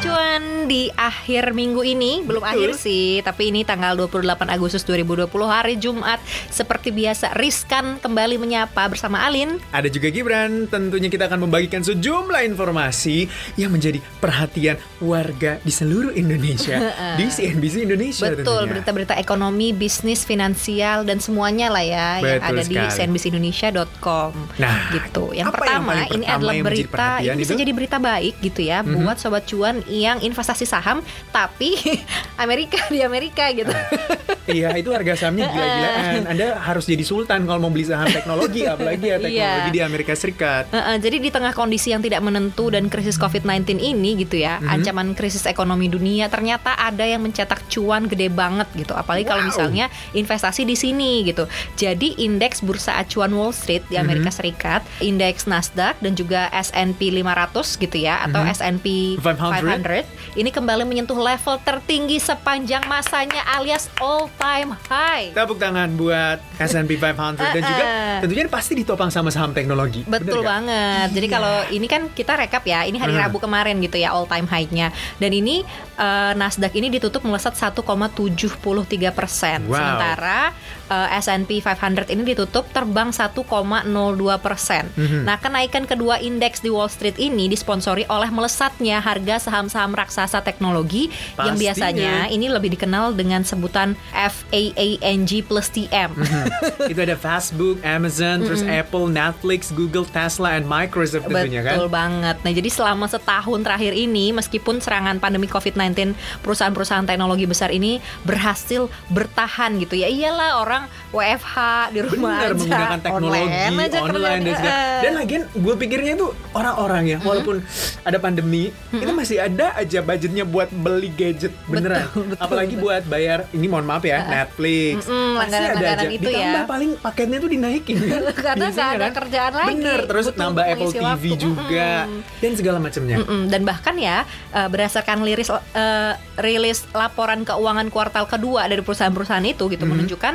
Cuan, di akhir minggu ini, belum akhir sih, tapi ini tanggal 28 Agustus 2020 hari Jumat. Seperti biasa, Riskan kembali menyapa bersama Alin. Ada juga Gibran, tentunya kita akan membagikan sejumlah informasi yang menjadi perhatian warga di seluruh Indonesia di CNBC Indonesia Betul, berita-berita ekonomi, bisnis, finansial, dan semuanya lah ya yang Betul ada di sekali. cnbcindonesia.com. Nah, gitu. Yang apa yang pertama, ini pertama adalah yang berita ini bisa itu? jadi berita baik gitu ya Mhm. buat sobat cuan yang investasi saham tapi Amerika di Amerika gitu. Iya, itu harga sahamnya gila-gilaan. Anda harus jadi sultan kalau mau beli saham teknologi, apalagi ya teknologi Iya. di Amerika Serikat. Heeh, jadi di tengah kondisi yang tidak menentu dan krisis COVID-19 ini gitu ya, Mhm. ancaman krisis ekonomi dunia ternyata ada yang mencetak cuan gede banget gitu. Apalagi kalau Wow. misalnya investasi di sini gitu. Jadi indeks bursa acuan Wall Street di Amerika Mhm. Serikat, indeks Nasdaq dan juga S&P 500 gitu ya atau Mhm. S&P 500. 500 ini kembali menyentuh level tertinggi sepanjang masanya alias all time high. Tepuk tangan buat S&P 500 dan juga Uh-uh. tentunya pasti ditopang sama saham teknologi. Betul Bener banget. Jadi Iya. kalau ini kan kita rekap ya, ini hari Hmm. Rabu kemarin gitu ya all time high-nya. Dan ini eh, Nasdaq ini ditutup melesat 1,73 persen. Wow. Sementara eh, S&P 500 ini ditutup terbang 1,02 persen. Mhm. Nah kenaikan kedua indeks di Wall Street ini disponsori oleh melesatnya harga saham-saham raksasa teknologi yang Pastinya. biasanya ini lebih dikenal dengan sebutan FAANG plus TM. Mhm. itu ada Facebook, Amazon, terus Apple, Netflix, Google, Tesla, and Microsoft tentunya kan. Betul banget. Nah, jadi selama setahun terakhir ini, meskipun serangan pandemi COVID-19, perusahaan-perusahaan teknologi besar ini berhasil bertahan gitu ya. Iyalah orang WFH di rumah Benar aja, menggunakan teknologi online, aja online, dan segala. Eh. Dan lagian gue pikirnya itu orang-orang ya, walaupun ada pandemi, itu masih ada aja budgetnya buat beli gadget beneran. Betul, betul, Apalagi betul. buat bayar ini mohon maaf ya, Netflix. Mm-mm, Pasti ada aja. itu ya. Ditambah paling paketnya tuh dinaikin kan. Karena Biasanya ada kerjaan lagi. Bener, terus Butuh nambah Apple TV waktu. juga dan segala macamnya. Mm-mm, dan bahkan ya eh, berdasarkan liris eh, rilis laporan keuangan kuartal kedua dari perusahaan-perusahaan itu gitu Mhm. menunjukkan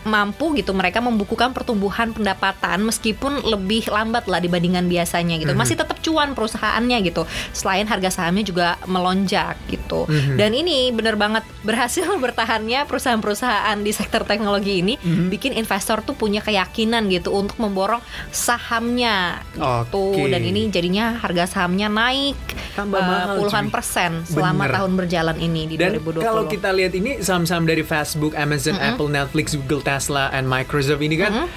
mampu gitu mereka membukukan pertumbuhan pendapatan meskipun lebih lambat lah dibandingkan biasanya gitu. Mhm. Masih tetap cuan perusahaannya gitu. Selain harga sahamnya juga melonjak gitu. Mhm. Dan ini bener banget berhasil bertahannya perusahaan-perusahaan di sektor teknologi ini Mhm. bikin investor tuh punya keyakinan gitu untuk memborong sahamnya tuh Oke. dan ini jadinya harga sahamnya naik Tambah mahal, puluhan cuy. persen selama Bener. tahun berjalan ini di Dan 2020. kalau kita lihat ini saham-saham dari Facebook, Amazon, Apple, Netflix, Google, Tesla, and Microsoft ini kan,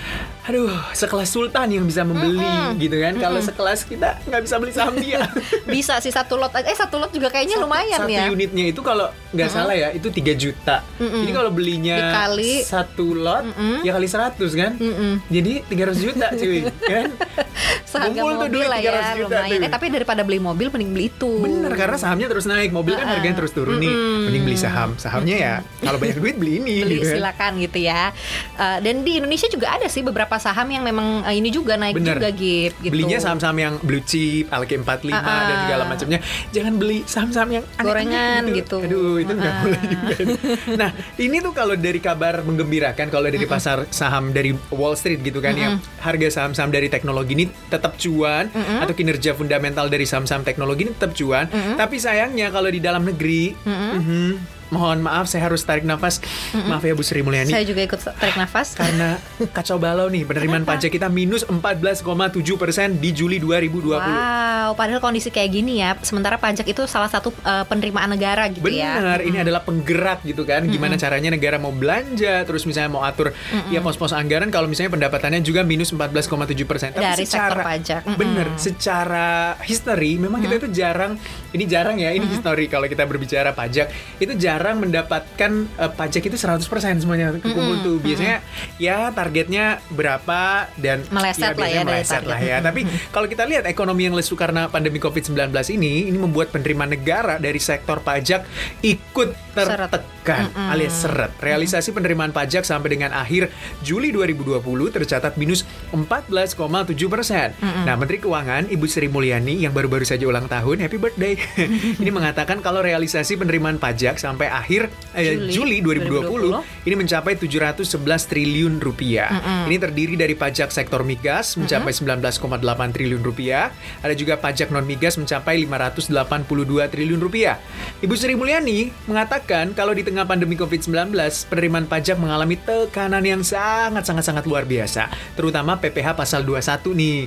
aduh, sekelas sultan yang bisa membeli gitu kan. Kalau sekelas kita nggak bisa beli saham dia. bisa sih satu lot eh satu lot juga kayaknya lumayan satu ya. unitnya itu kalau nggak salah ya itu 3 juta. Jadi kalau belinya Dikali- satu lot ya kali 100 kan. Mm-mm. Jadi 300 juta cuy kan. Seharga Kumpul tuh mobil duit lah ya 300 juta lumayan. tuh. Eh tapi daripada beli mobil mending beli itu. Bener karena sahamnya terus naik, mobil kan harganya terus turun nih. Mending beli saham. Sahamnya ya kalau banyak duit beli ini beli gitu kan. silakan gitu ya. Eh, dan di Indonesia juga ada sih beberapa saham yang memang eh, ini juga naik Bener. juga gitu. Belinya saham-saham yang blue chip, LK45 Ah, ah. dan segala macamnya. Jangan beli saham-saham yang Gorengan gitu. Aduh, itu nggak Ah. boleh juga. Nah, ini tuh kalau dari kabar menggembirakan kalau dari pasar saham dari Wall Street gitu kan yang harga saham-saham dari teknologi ini tetap cuan atau kinerja fundamental dari saham-saham teknologi ini tetap cuan. Tapi sayangnya kalau di dalam negeri, mhm, mohon maaf saya harus tarik nafas. Maaf ya Bu Sri Mulyani. Saya juga ikut tarik nafas. Karena kacau balau nih penerimaan pajak kita minus 14,7 persen di Juli 2020. Wow, padahal kondisi kayak gini ya. Sementara pajak itu salah satu eh, penerimaan negara gitu ya. Benar, ini adalah penggerak gitu kan. Gimana caranya negara mau belanja, terus misalnya mau atur ya pos-pos anggaran kalau misalnya pendapatannya juga minus 14,7 persen. Dari sektor pajak. Mm-mm. bener, secara history memang kita itu jarang, ini jarang ya, ini history kalau kita berbicara pajak itu jarang mendapatkan eh, pajak itu 100 persen semuanya kekumpul tuh. Biasanya ya targetnya berapa dan Meleset lah ya biasanya dari meleset lah ya. Tapi kalau kita lihat ekonomi yang lesu karena pandemi COVID-19 ini, ini membuat penerimaan negara dari sektor pajak ikut tertekan alias seret. Realisasi penerimaan pajak sampai dengan akhir Juli 2020 tercatat minus 14,7 persen. Nah, Menteri Keuangan Ibu Sri Mulyani yang baru-baru saja ulang tahun, happy birthday, ini mengatakan kalau realisasi penerimaan pajak sampai akhir eh, Juli Juli 2020 ini mencapai 711 triliun rupiah. Ini terdiri dari pajak sektor migas mencapai 19,8 triliun rupiah, ada juga pajak non migas mencapai 582 triliun rupiah. Ibu Sri Mulyani mengatakan kalau di tengah pandemi COVID-19, penerimaan pajak mengalami tekanan yang sangat-sangat-sangat luar biasa, terutama PPh pasal 21 nih.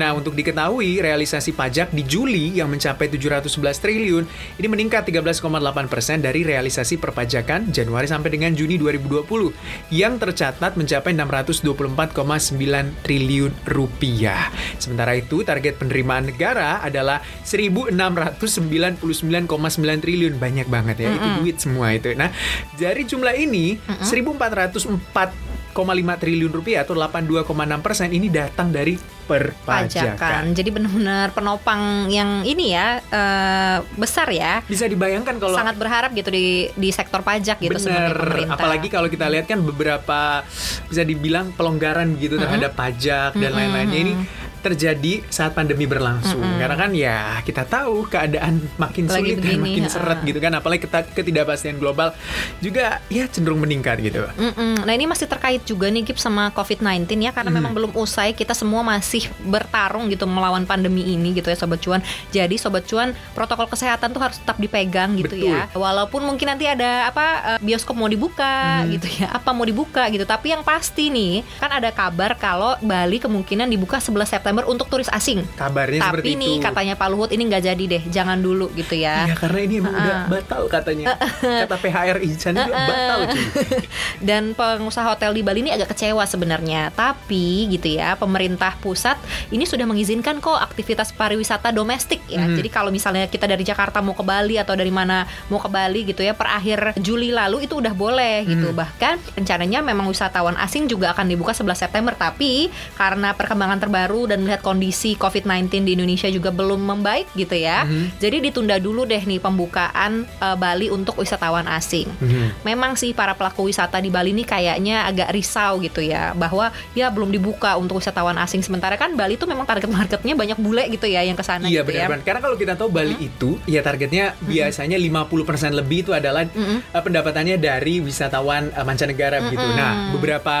Nah, untuk diketahui, realisasi pajak di Juli yang mencapai 711 triliun ini meningkat 13,8 persen dari realisasi perpajakan Januari sampai dengan Juni 2020 yang tercatat mencapai 624,9 triliun rupiah. Sementara itu, target penerimaan negara adalah 1.699,9 triliun. Banyak banget ya, itu duit semua itu. Nah, dari jumlah ini, 1.404,5 triliun rupiah atau 82,6 persen ini datang dari perpajakan. pajakan. Jadi benar-benar penopang yang ini ya eh, besar ya. Bisa dibayangkan kalau Sangat berharap gitu di di sektor pajak gitu sebagai Bener, pemerintah. apalagi kalau kita lihat kan beberapa bisa dibilang pelonggaran gitu terhadap pajak dan lain-lainnya ini terjadi saat pandemi berlangsung. Karena kan ya kita tahu keadaan makin Lagi sulit dan begini, makin ha. seret gitu kan, apalagi ketidakpastian global juga ya cenderung meningkat gitu. Mm-mm. Nah ini masih terkait juga nih Gip sama COVID-19 ya karena memang belum usai kita semua masih bertarung gitu melawan pandemi ini gitu ya Sobat Cuan. Jadi Sobat Cuan protokol kesehatan tuh harus tetap dipegang gitu Betul. ya. Walaupun mungkin nanti ada apa eh, bioskop mau dibuka gitu ya, apa mau dibuka gitu. Tapi yang pasti nih kan ada kabar kalau Bali kemungkinan dibuka 11 September untuk turis asing. Kabarnya Tapi seperti nih itu. katanya Pak Luhut ini nggak jadi deh, jangan dulu gitu ya. Iya karena ini emang udah batal katanya. Kata PHRI Chan juga batal cuy. Dan pengusaha hotel di Bali ini agak kecewa sebenarnya. Tapi gitu ya, pemerintah pusat ini sudah mengizinkan kok aktivitas pariwisata domestik ya. Mhm. Jadi kalau misalnya kita dari Jakarta mau ke Bali atau dari mana mau ke Bali gitu ya, per akhir Juli lalu itu udah boleh gitu. Mhm. Bahkan rencananya memang wisatawan asing juga akan dibuka 11 September, tapi karena perkembangan terbaru dan melihat kondisi COVID-19 di Indonesia juga belum membaik gitu ya. Mhm. Jadi ditunda dulu deh nih pembukaan eh, Bali untuk wisatawan asing Mhm. memang sih para pelaku wisata di Bali ini kayaknya agak risau gitu ya bahwa ya belum dibuka untuk wisatawan asing sementara kan Bali itu memang target marketnya banyak bule gitu ya yang ke sana Iya gitu ya. Karena kalau kita tahu Bali itu ya targetnya biasanya 50% lebih itu adalah Mm-mm. uh, pendapatannya dari wisatawan uh, mancanegara begitu. Nah, beberapa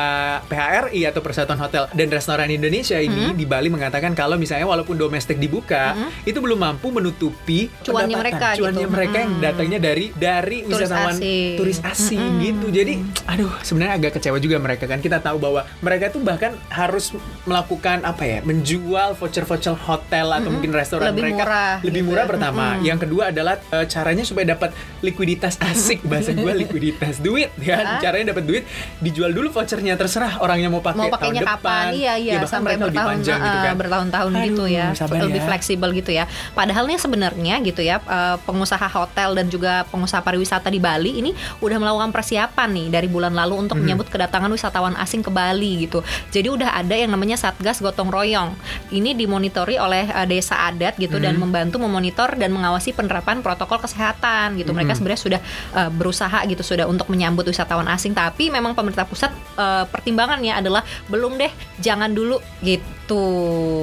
PHRI atau Persatuan Hotel dan Restoran Indonesia ini di Bali mengatakan kalau misalnya walaupun domestik dibuka, itu belum mampu menutupi Cuannya pendapatan, mereka cuannya gitu. mereka yang datangnya dari dari Turis wisatawan asing. turis asing gitu. Jadi, aduh, sebenarnya agak kecewa juga mereka kan. Kita tahu bahwa mereka tuh bahkan harus melakukan apa ya, menjual voucher-voucher hotel atau mungkin restoran Lebih mereka murah lebih gitu murah ya. pertama. Yang kedua adalah eh, caranya supaya dapat likuiditas asik bahasa gue likuiditas duit ya. Caranya dapat duit dijual dulu vouchernya terserah orangnya mau pakai mau tahun depan. kapan iya iya bahkan sampai mereka lebih panjang gitu eh, kan. bertahun-tahun Aduh, gitu ya lebih ya. fleksibel gitu ya padahal nih sebenarnya gitu ya eh, pengusaha hotel dan juga pengusaha pariwisata di Bali ini udah melakukan persiapan nih dari bulan lalu untuk Mhm. menyambut kedatangan wisatawan asing ke Bali gitu jadi udah ada yang namanya Satgas Gotong Royong ini dimonitori oleh eh, desa adat gitu dan Mhm. membantu memonitor dan mengawasi penerapan protokol kesehatan gitu mereka Mhm. sebenarnya sudah eh, berusaha gitu sudah untuk menyambut wisatawan asing tapi memang pemerintah pusat eh, pertimbangannya adalah belum deh jangan dulu gitu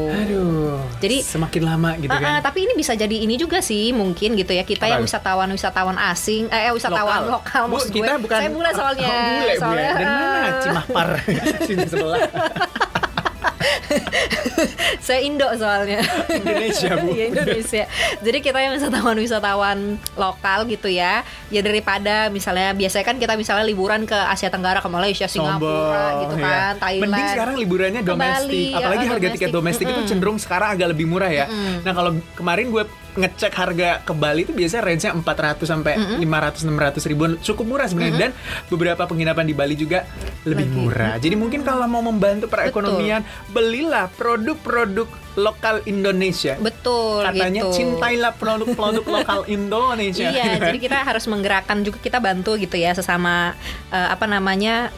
Aduh. Jadi- semakin lama gitu ah, kan. tapi ini bisa jadi ini juga sih mungkin gitu ya kita Apa? yang wisatawan wisatawan asing eh eh, wisatawan lokal, Bu, maksud kita gue. bukan saya bule soalnya Oh, bule, bule. soalnya Dan mana ah, Cimahpar sini sebelah saya Indo soalnya Indonesia bu. Iya Indonesia. Jadi kita yang wisatawan-wisatawan lokal gitu ya. Ya daripada misalnya biasanya kan kita misalnya liburan ke Asia Tenggara ke Malaysia, Singapura gitu Sombong, kan, ya. Thailand. Mending sekarang liburannya domestik. Bali, Apalagi ya, harga tiket domestik itu Mm-mm. cenderung sekarang agak lebih murah ya. Mm-mm. Nah, kalau kemarin gue ngecek harga ke Bali itu biasanya range-nya 400 sampai 500 600 ribuan. Cukup murah sebenarnya dan beberapa penginapan di Bali juga lebih Lagi. murah. Jadi mungkin kalau mau membantu perekonomian, belilah produk-produk lokal Indonesia. Betul Katanya gitu. cintailah produk-produk lokal Indonesia. Iya, jadi kita harus menggerakkan juga kita bantu gitu ya sesama eh, apa namanya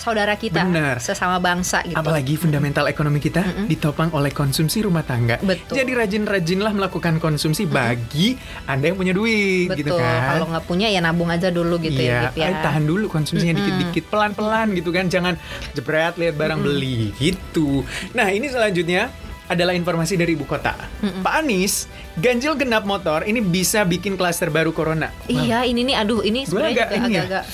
saudara kita, Benar. sesama bangsa gitu. Apalagi fundamental ekonomi kita ditopang oleh konsumsi rumah tangga. Betul. Jadi rajin-rajinlah melakukan konsumsi bagi Anda yang punya duit gitu Betul. kan. Kalau nggak punya ya nabung aja dulu gitu iya, ya, Gip, ya. tahan dulu konsumsinya dikit-dikit, pelan-pelan gitu kan. Jangan jebret lihat barang beli gitu. Nah, ini selanjutnya adalah informasi dari ibu kota. Pak Anies, ganjil genap motor ini bisa bikin klaster baru corona. Iya, ini nih aduh ini sebenarnya ya. agak-agak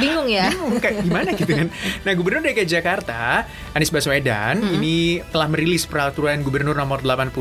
Bingung ya. bingung kayak gimana gitu kan. Nah, Gubernur DKI Jakarta Anies Baswedan ini telah merilis peraturan Gubernur nomor 80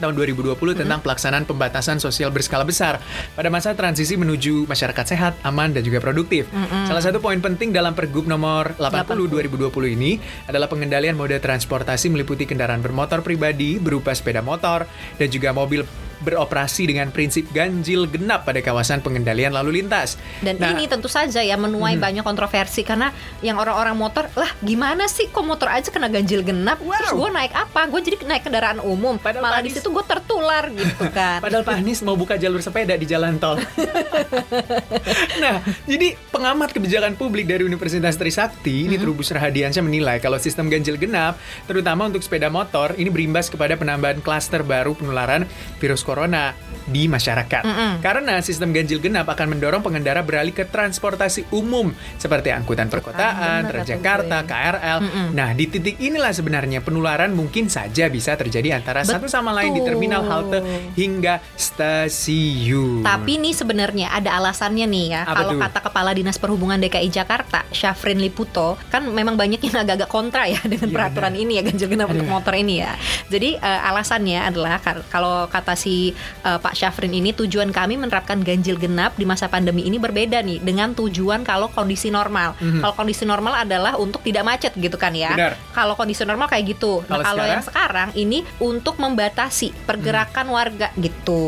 tahun 2020 tentang pelaksanaan pembatasan sosial berskala besar pada masa transisi menuju masyarakat sehat, aman dan juga produktif. Salah satu poin penting dalam Pergub nomor 80 2020 ini adalah pengendalian mode transportasi meliputi kendaraan bermotor pribadi berupa sepeda motor dan juga mobil beroperasi dengan prinsip ganjil genap pada kawasan pengendalian lalu lintas. Dan Nah, ini tentu saja ya menuai banyak kontroversi karena yang orang-orang motor lah gimana sih kok motor aja kena ganjil genap terus Wow. gue naik apa gue jadi naik kendaraan umum Padahal malah di situ gue tertular gitu kan Padahal Pak Anies mau buka jalur sepeda di jalan tol. nah, jadi pengamat kebijakan publik dari Universitas Trisakti, ini Trubus Rahadiansyah menilai kalau sistem ganjil genap, terutama untuk sepeda motor, ini berimbas kepada penambahan klaster baru penularan virus corona di masyarakat. Karena sistem ganjil genap akan mendorong pengendara beralih ke transportasi umum seperti angkutan perkotaan, kata Transjakarta. KRL. Nah, di titik inilah sebenarnya penularan mungkin saja bisa terjadi antara satu sama lain di Betul. terminal halte hingga stasiun. Tapi nih sebenarnya ada alasannya nih ya. Apa Kalau tuh? kata Kepala Dinas Perhubungan DKI Jakarta, Syafrin Liputo, kan memang banyak yang agak-agak kontra ya dengan Iya, peraturan ini ya ganjil genap untuk motor ini ya. Jadi eh, alasannya adalah kalau kata si eh, Pak Syafrin ini tujuan kami menerapkan ganjil genap di masa pandemi ini berbeda nih dengan tujuan kalau kondisi normal. Kalau kondisi normal adalah untuk tidak macet gitu kan ya. Benar. Kalau kondisi normal kayak gitu. Nah, Kalau kalau sekarang? yang sekarang ini untuk membatasi pergerakan warga gitu.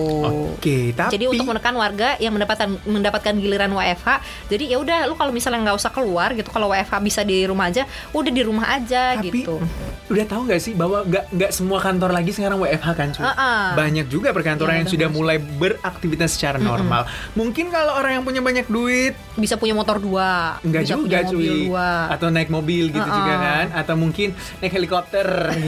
Oke, tapi Jadi untuk menekan warga yang mendapatkan mendapatkan giliran WFH, jadi ya udah lu kalau misalnya nggak usah keluar gitu, kalau WFH bisa di rumah aja, udah di rumah aja Tapi, gitu. udah tahu nggak sih bahwa nggak nggak semua kantor lagi sekarang WFH kan cuy? Uh-uh. Banyak juga perkantoran Iya, yang udah sudah masuk. Mulai beraktivitas secara normal. Mungkin kalau orang yang punya banyak duit Bisa punya motor dua, Enggak bisa juga punya mobil cuy dua. Atau naik mobil gitu Uh-uh. juga kan Atau mungkin naik helikopter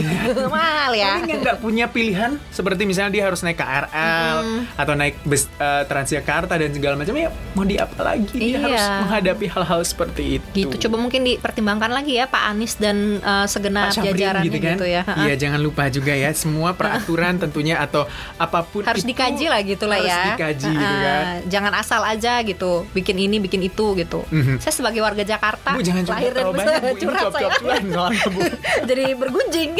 Mahal ya. Yang nggak punya pilihan Seperti misalnya dia harus naik KRL Atau naik bus eh, Transjakarta dan segala macam Ya mau di apa lagi Dia Iya. harus menghadapi hal-hal seperti itu Gitu, coba mungkin dipertimbangkan lagi ya Pak Anies dan eh, segenap jajarannya gitu kan ya. Ha-ha. Iya jangan lupa juga ya Semua peraturan tentunya Atau apa pun harus itu dikaji lah gitu lah harus ya. dikaji gitu Ha-ha. kan Jangan asal aja gitu, bikin ini, bikin itu gitu. Mhm. Saya sebagai warga Jakarta, Bu jangan lahir dan besar Bu curhat saya. soalnya Bu Jadi bergunjing.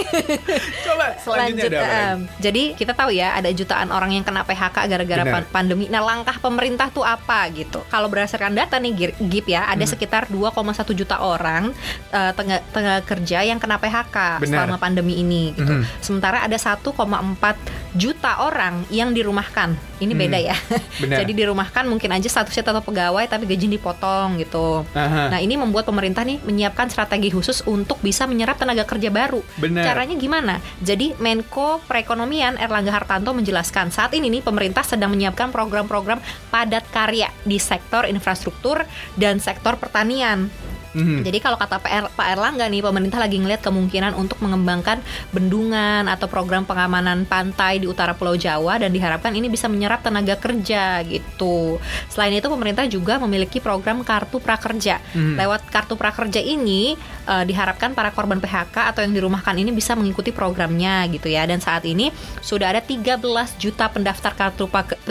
Coba selanjutnya Lanjut, ada em, jadi kita tahu ya ada jutaan orang yang kena PHK gara-gara Benar. pandemi. Nah langkah pemerintah tuh apa gitu? Kalau berdasarkan data nih GIP ya, ada sekitar 2,1 juta orang eh, tenaga, tenaga kerja yang kena PHK Benar. selama pandemi ini. Gitu. Mhm. Sementara ada 1,4 juta orang yang dirumahkan. Ini Hmm. beda ya. Benar. jadi dirumahkan mungkin aja statusnya tetap pegawai tapi gaji dipotong gitu. Aha. Nah ini membuat pemerintah nih menyiapkan strategi khusus untuk bisa menyerap tenaga kerja baru. Benar. Caranya gimana? Jadi Menko Perekonomian Erlangga Hartanto menjelaskan saat ini nih pemerintah sedang menyiapkan program-program padat karya di sektor infrastruktur dan sektor pertanian. Mhm. Jadi kalau kata PR Pak Erlangga nih pemerintah lagi ngelihat kemungkinan untuk mengembangkan bendungan atau program pengamanan pantai di utara Pulau Jawa dan diharapkan ini bisa menyerap tenaga kerja gitu. Selain itu pemerintah juga memiliki program kartu prakerja. Hmm. Lewat kartu prakerja ini eh, diharapkan para korban PHK atau yang dirumahkan ini bisa mengikuti programnya gitu ya. Dan saat ini sudah ada 13 juta pendaftar kartu pak-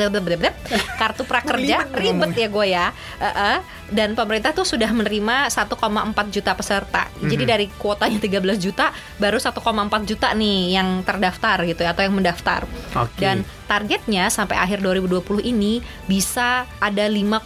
kartu prakerja. Ribet ya gue ya. Eh. Dan pemerintah tuh sudah menerima 1,4 juta peserta. Jadi Mhm. dari kuotanya 13 juta baru 1,4 juta nih yang terdaftar gitu ya atau yang mendaftar. Oke. Dan targetnya sampai akhir 2020 ini bisa ada 5,6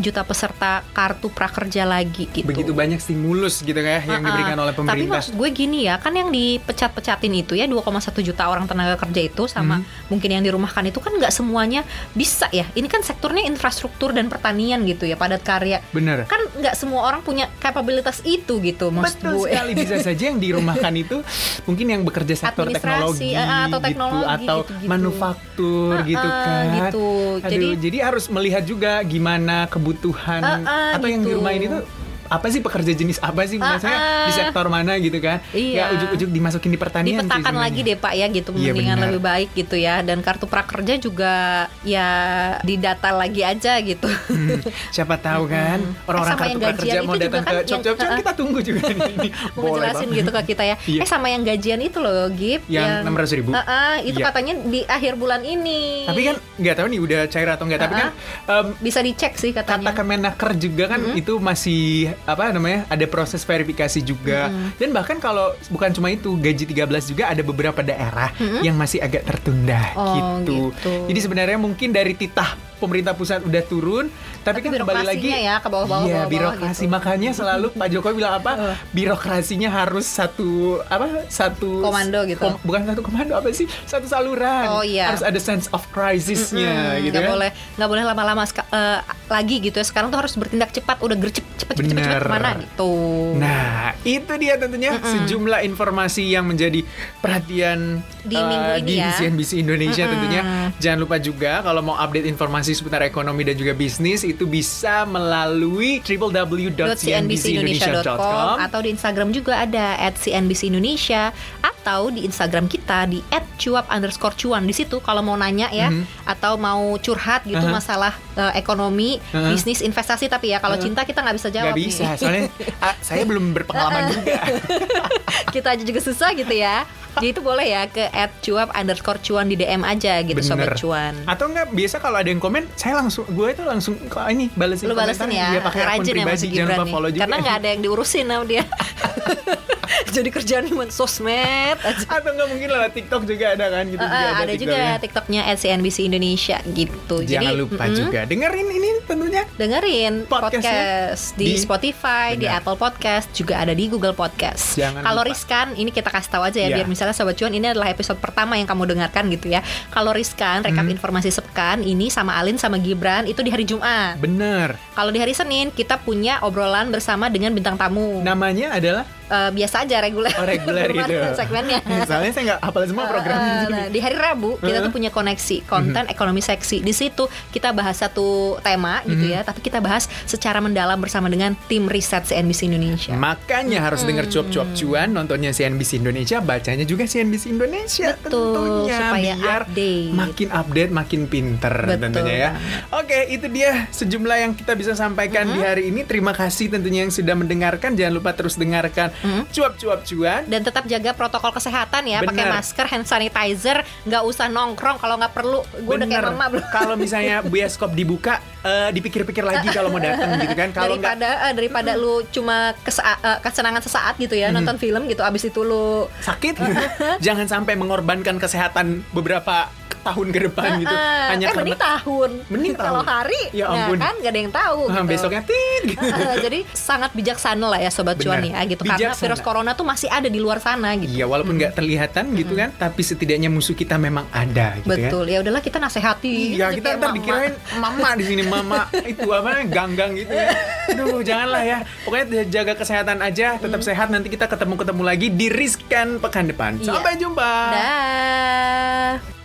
juta peserta kartu prakerja lagi gitu. begitu banyak stimulus gitu ya yang Ah, ah. diberikan oleh Tapi pemerintah. maksud gue gini ya, kan yang dipecat-pecatin itu ya 2,1 juta orang tenaga kerja itu sama Hmm. mungkin yang dirumahkan itu kan nggak semuanya bisa ya. Ini kan sektornya infrastruktur dan pertanian gitu ya, padat karya. Bener. Kan nggak semua orang punya kapabilitas itu gitu maksud Betul gue. sekali bisa saja yang dirumahkan itu mungkin yang bekerja sektor teknologi Administrasi, eh, atau gitu, teknologi atau gitu-gitu. manufaktur Ah, gitu ah, kan. gitu. Aduh, Jadi- jadi harus melihat juga gimana kebutuhan Ah, ah, atau yang di gitu. rumah ini tuh apa sih pekerja jenis apa sih Ah, maksudnya ah. di sektor mana gitu kan Iya. ya ujuk-ujuk dimasukin di pertanian sih dipetakan sebenarnya. lagi deh Pak ya gitu Iya, mendingan benar. lebih baik gitu ya dan kartu prakerja juga ya didata lagi aja gitu. Hmm, siapa tahu kan orang-orang Eh, sama kartu yang prakerja mau datang kan ke ah, ah. kita tunggu juga nih ini Mau banget. gitu ke kita ya. Iya. Eh sama yang gajian itu loh, Gip. Yang 600.000? Ah, ah, itu Iya. katanya di akhir bulan ini. tapi kan nggak tahu nih udah cair atau nggak tapi kan em, bisa dicek sih kata katanya. Kemenaker juga kan itu masih apa namanya ada proses verifikasi juga dan bahkan kalau bukan cuma itu gaji 13 juga ada beberapa daerah yang masih agak tertunda Oh, gitu. gitu. Jadi sebenarnya mungkin dari titah pemerintah pusat udah turun tapi, Tapi kan kembali lagi ya, ke bawah-bawah, Iya, bawah-bawah birokrasi gitu. makanya selalu Pak Jokowi bilang apa? birokrasinya harus satu apa? Satu Komando gitu. kom- bukan satu komando apa sih? Satu saluran. Oh, iya. Harus ada sense of crisisnya Hmm, gitu nggak kan. boleh nggak boleh lama-lama eh, lagi gitu ya sekarang tuh harus bertindak cepat udah gercep cepet cepet cepet, cepet ke mana gitu Nah, itu dia tentunya sejumlah informasi yang menjadi perhatian Di eh, minggu ini di ya. CNBC Indonesia tentunya. Jangan lupa juga kalau mau update informasi seputar ekonomi dan juga bisnis itu bisa melalui www.cnbcindonesia.com atau di Instagram juga ada at CNBC Indonesia atau di Instagram kita di at cuap underscore cuan di situ kalau mau nanya ya atau mau curhat gitu Aha. masalah eh, ekonomi Aha. bisnis investasi tapi ya kalau cinta kita nggak bisa jawab Nggak bisa, nih. soalnya ah, saya belum berpengalaman juga. kita aja juga susah gitu ya jadi itu boleh ya ke at cuap underscore cuan di DM aja gitu sobat Bener. cuan Atau enggak biasa kalau ada yang komen, saya langsung gue itu langsung kok ini balesin lu balesin ya Dia pakai akun rajin ya pribadi, Mas jangan Gibran lupa follow juga. karena nggak ada yang diurusin sama dia jadi kerjaan cuma sosmed aja Atau enggak mungkin lewat TikTok juga ada kan gitu Eh, juga eh, ada juga TikToknya. CNBC Indonesia gitu. Jangan Jadi lupa mm-mm, juga dengerin ini tentunya dengerin podcast di, di- Spotify, di Benar. Apple Podcast, juga ada di Google Podcast. Jangan Kalau riskan, ini kita kasih tahu aja ya Iya. biar misalnya sobat cuan ini adalah episode pertama yang kamu dengarkan gitu ya. Kalau riskan, rekap Hmm. informasi sepekan ini sama Alin sama Gibran itu di hari Jumat. bener. Kalau di hari Senin kita punya obrolan bersama dengan bintang tamu. Namanya adalah Eh, biasa aja reguler. oh, reguler gitu. segmennya. Soalnya saya nggak hafal semua programnya. Uh, jadi. nah, di hari Rabu kita tuh punya koneksi konten ekonomi seksi. Di situ kita bahas satu tema gitu ya, tapi kita bahas secara mendalam bersama dengan tim riset CNBC Indonesia. Makanya harus denger cuap-cuap cuan, nontonnya CNBC Indonesia, bacanya juga CNBC Indonesia Betul, tentunya supaya biar update. makin update, makin pinter Betul tentunya ya. Oke, itu dia sejumlah yang kita bisa sampaikan di hari ini. Terima kasih tentunya yang sudah mendengarkan. Jangan lupa terus dengarkan cuap-cuap cuan. Dan tetap jaga protokol kesehatan ya, pakai masker, hand sanitizer, nggak usah nongkrong kalau nggak perlu. Gue udah kayak mama belum. Kalau misalnya bioskop dibuka, eh, dipikir-pikir lagi kalau mau datang gitu kan. Kalau daripada eh, daripada lu cuma kesa- eh, kesenangan sesaat gitu ya nonton film gitu abis itu lu sakit, jangan sampai mengorbankan kesehatan beberapa tahun ke depan gitu. Hanya eh karena mending tahun Mending kalau tahun. hari Ya nah, ampun. kan gak ada yang tahu Ah, gitu. besoknya tit gitu. Jadi sangat bijaksana lah ya sobat cuan ya gitu karena Bijaksana. virus corona tuh masih ada di luar sana gitu Iya, walaupun nggak terlihatan gitu kan, tapi setidaknya musuh kita memang ada gitu betul ya udahlah kita nasehati Iya, Jadi kita ntar dikirain mama di sini mama itu apa ganggang gitu ya. Aduh, janganlah ya. Pokoknya jaga kesehatan aja, tetap sehat. Nanti kita ketemu-ketemu lagi di Riskan pekan depan. Iya. Sampai jumpa. dah